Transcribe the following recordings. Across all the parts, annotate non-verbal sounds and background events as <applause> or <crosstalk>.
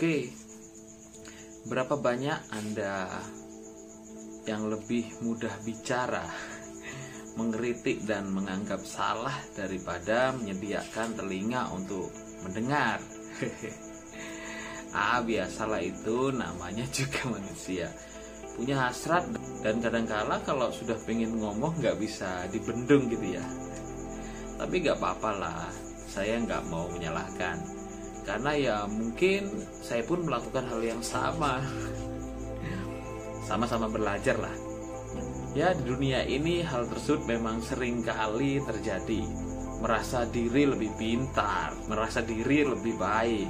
Oke, berapa banyak Anda yang lebih mudah bicara, <laughs> mengkritik dan menganggap salah daripada menyediakan telinga untuk mendengar? <laughs> ah, biasalah itu namanya juga <laughs> manusia. Punya hasrat dan kadangkala kalau sudah pengen ngomong nggak bisa dibendung gitu ya. Tapi nggak apa-apa lah, saya nggak mau menyalahkan karena ya mungkin saya pun melakukan hal yang sama. Sama-sama belajar lah. Ya di dunia ini hal tersebut memang sering kali terjadi. Merasa diri lebih pintar merasa diri lebih baik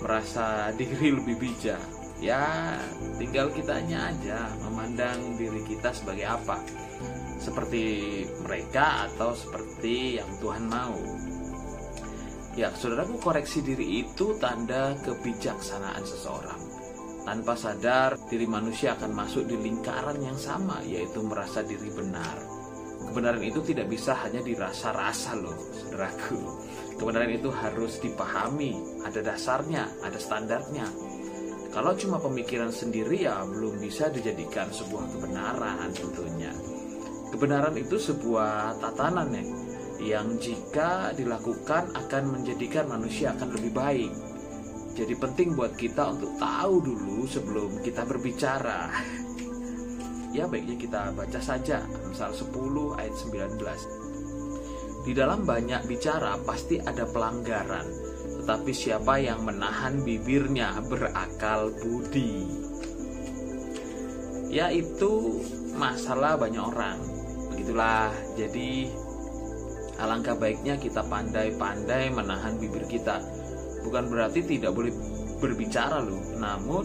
merasa diri lebih bijak. Ya tinggal kitanya aja memandang diri kita sebagai apa. Seperti mereka atau seperti yang Tuhan mau Ya, saudaraku koreksi diri itu tanda kebijaksanaan seseorang. Tanpa sadar, diri manusia akan masuk di lingkaran yang sama, yaitu merasa diri benar. Kebenaran itu tidak bisa hanya dirasa-rasa loh, saudaraku. Kebenaran itu harus dipahami, ada dasarnya, ada standarnya. Kalau cuma pemikiran sendiri ya belum bisa dijadikan sebuah kebenaran tentunya. Kebenaran itu sebuah tatanan ya, yang jika dilakukan akan menjadikan manusia akan lebih baik. Jadi penting buat kita untuk tahu dulu sebelum kita berbicara. <laughs> Ya baiknya kita baca saja Misal 10 ayat 19. Di dalam banyak bicara pasti ada pelanggaran, tetapi siapa yang menahan bibirnya berakal budi. Yaitu masalah banyak orang. Begitulah. Jadi Alangkah baiknya kita pandai-pandai menahan bibir kita. Bukan berarti tidak boleh berbicara loh, namun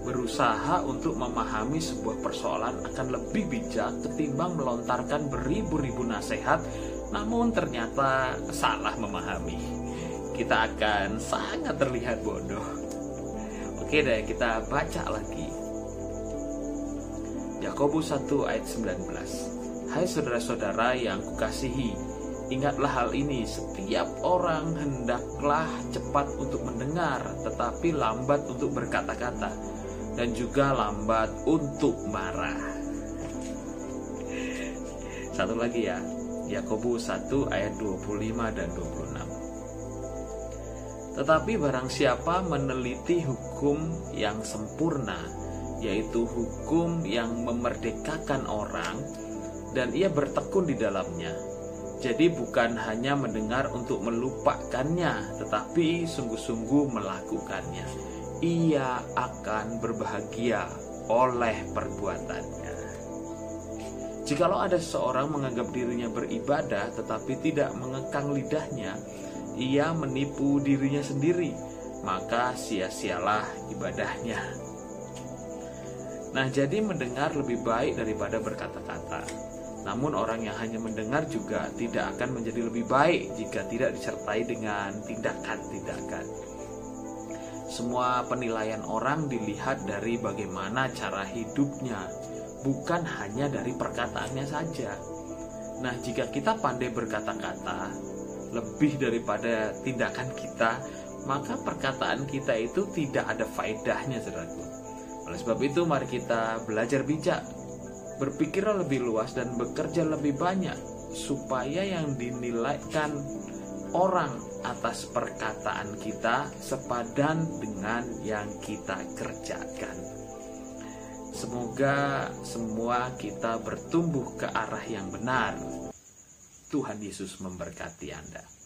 berusaha untuk memahami sebuah persoalan akan lebih bijak ketimbang melontarkan beribu-ribu nasihat namun ternyata salah memahami. Kita akan sangat terlihat bodoh. Oke deh, kita baca lagi. Yakobus 1 ayat 19. Hai saudara-saudara yang kukasihi, Ingatlah hal ini, setiap orang hendaklah cepat untuk mendengar, tetapi lambat untuk berkata-kata, dan juga lambat untuk marah. Satu lagi ya, Yakobus 1 ayat 25 dan 26. Tetapi barang siapa meneliti hukum yang sempurna, yaitu hukum yang memerdekakan orang, dan ia bertekun di dalamnya, jadi bukan hanya mendengar untuk melupakannya, tetapi sungguh-sungguh melakukannya. Ia akan berbahagia oleh perbuatannya. Jikalau ada seseorang menganggap dirinya beribadah tetapi tidak mengekang lidahnya, ia menipu dirinya sendiri, maka sia-sialah ibadahnya. Nah, jadi mendengar lebih baik daripada berkata-kata. Namun orang yang hanya mendengar juga tidak akan menjadi lebih baik jika tidak disertai dengan tindakan-tindakan. Semua penilaian orang dilihat dari bagaimana cara hidupnya, bukan hanya dari perkataannya saja. Nah, jika kita pandai berkata-kata lebih daripada tindakan kita, maka perkataan kita itu tidak ada faedahnya, saudaraku. Oleh sebab itu, mari kita belajar bijak berpikirlah lebih luas dan bekerja lebih banyak supaya yang dinilaikan orang atas perkataan kita sepadan dengan yang kita kerjakan. Semoga semua kita bertumbuh ke arah yang benar. Tuhan Yesus memberkati Anda.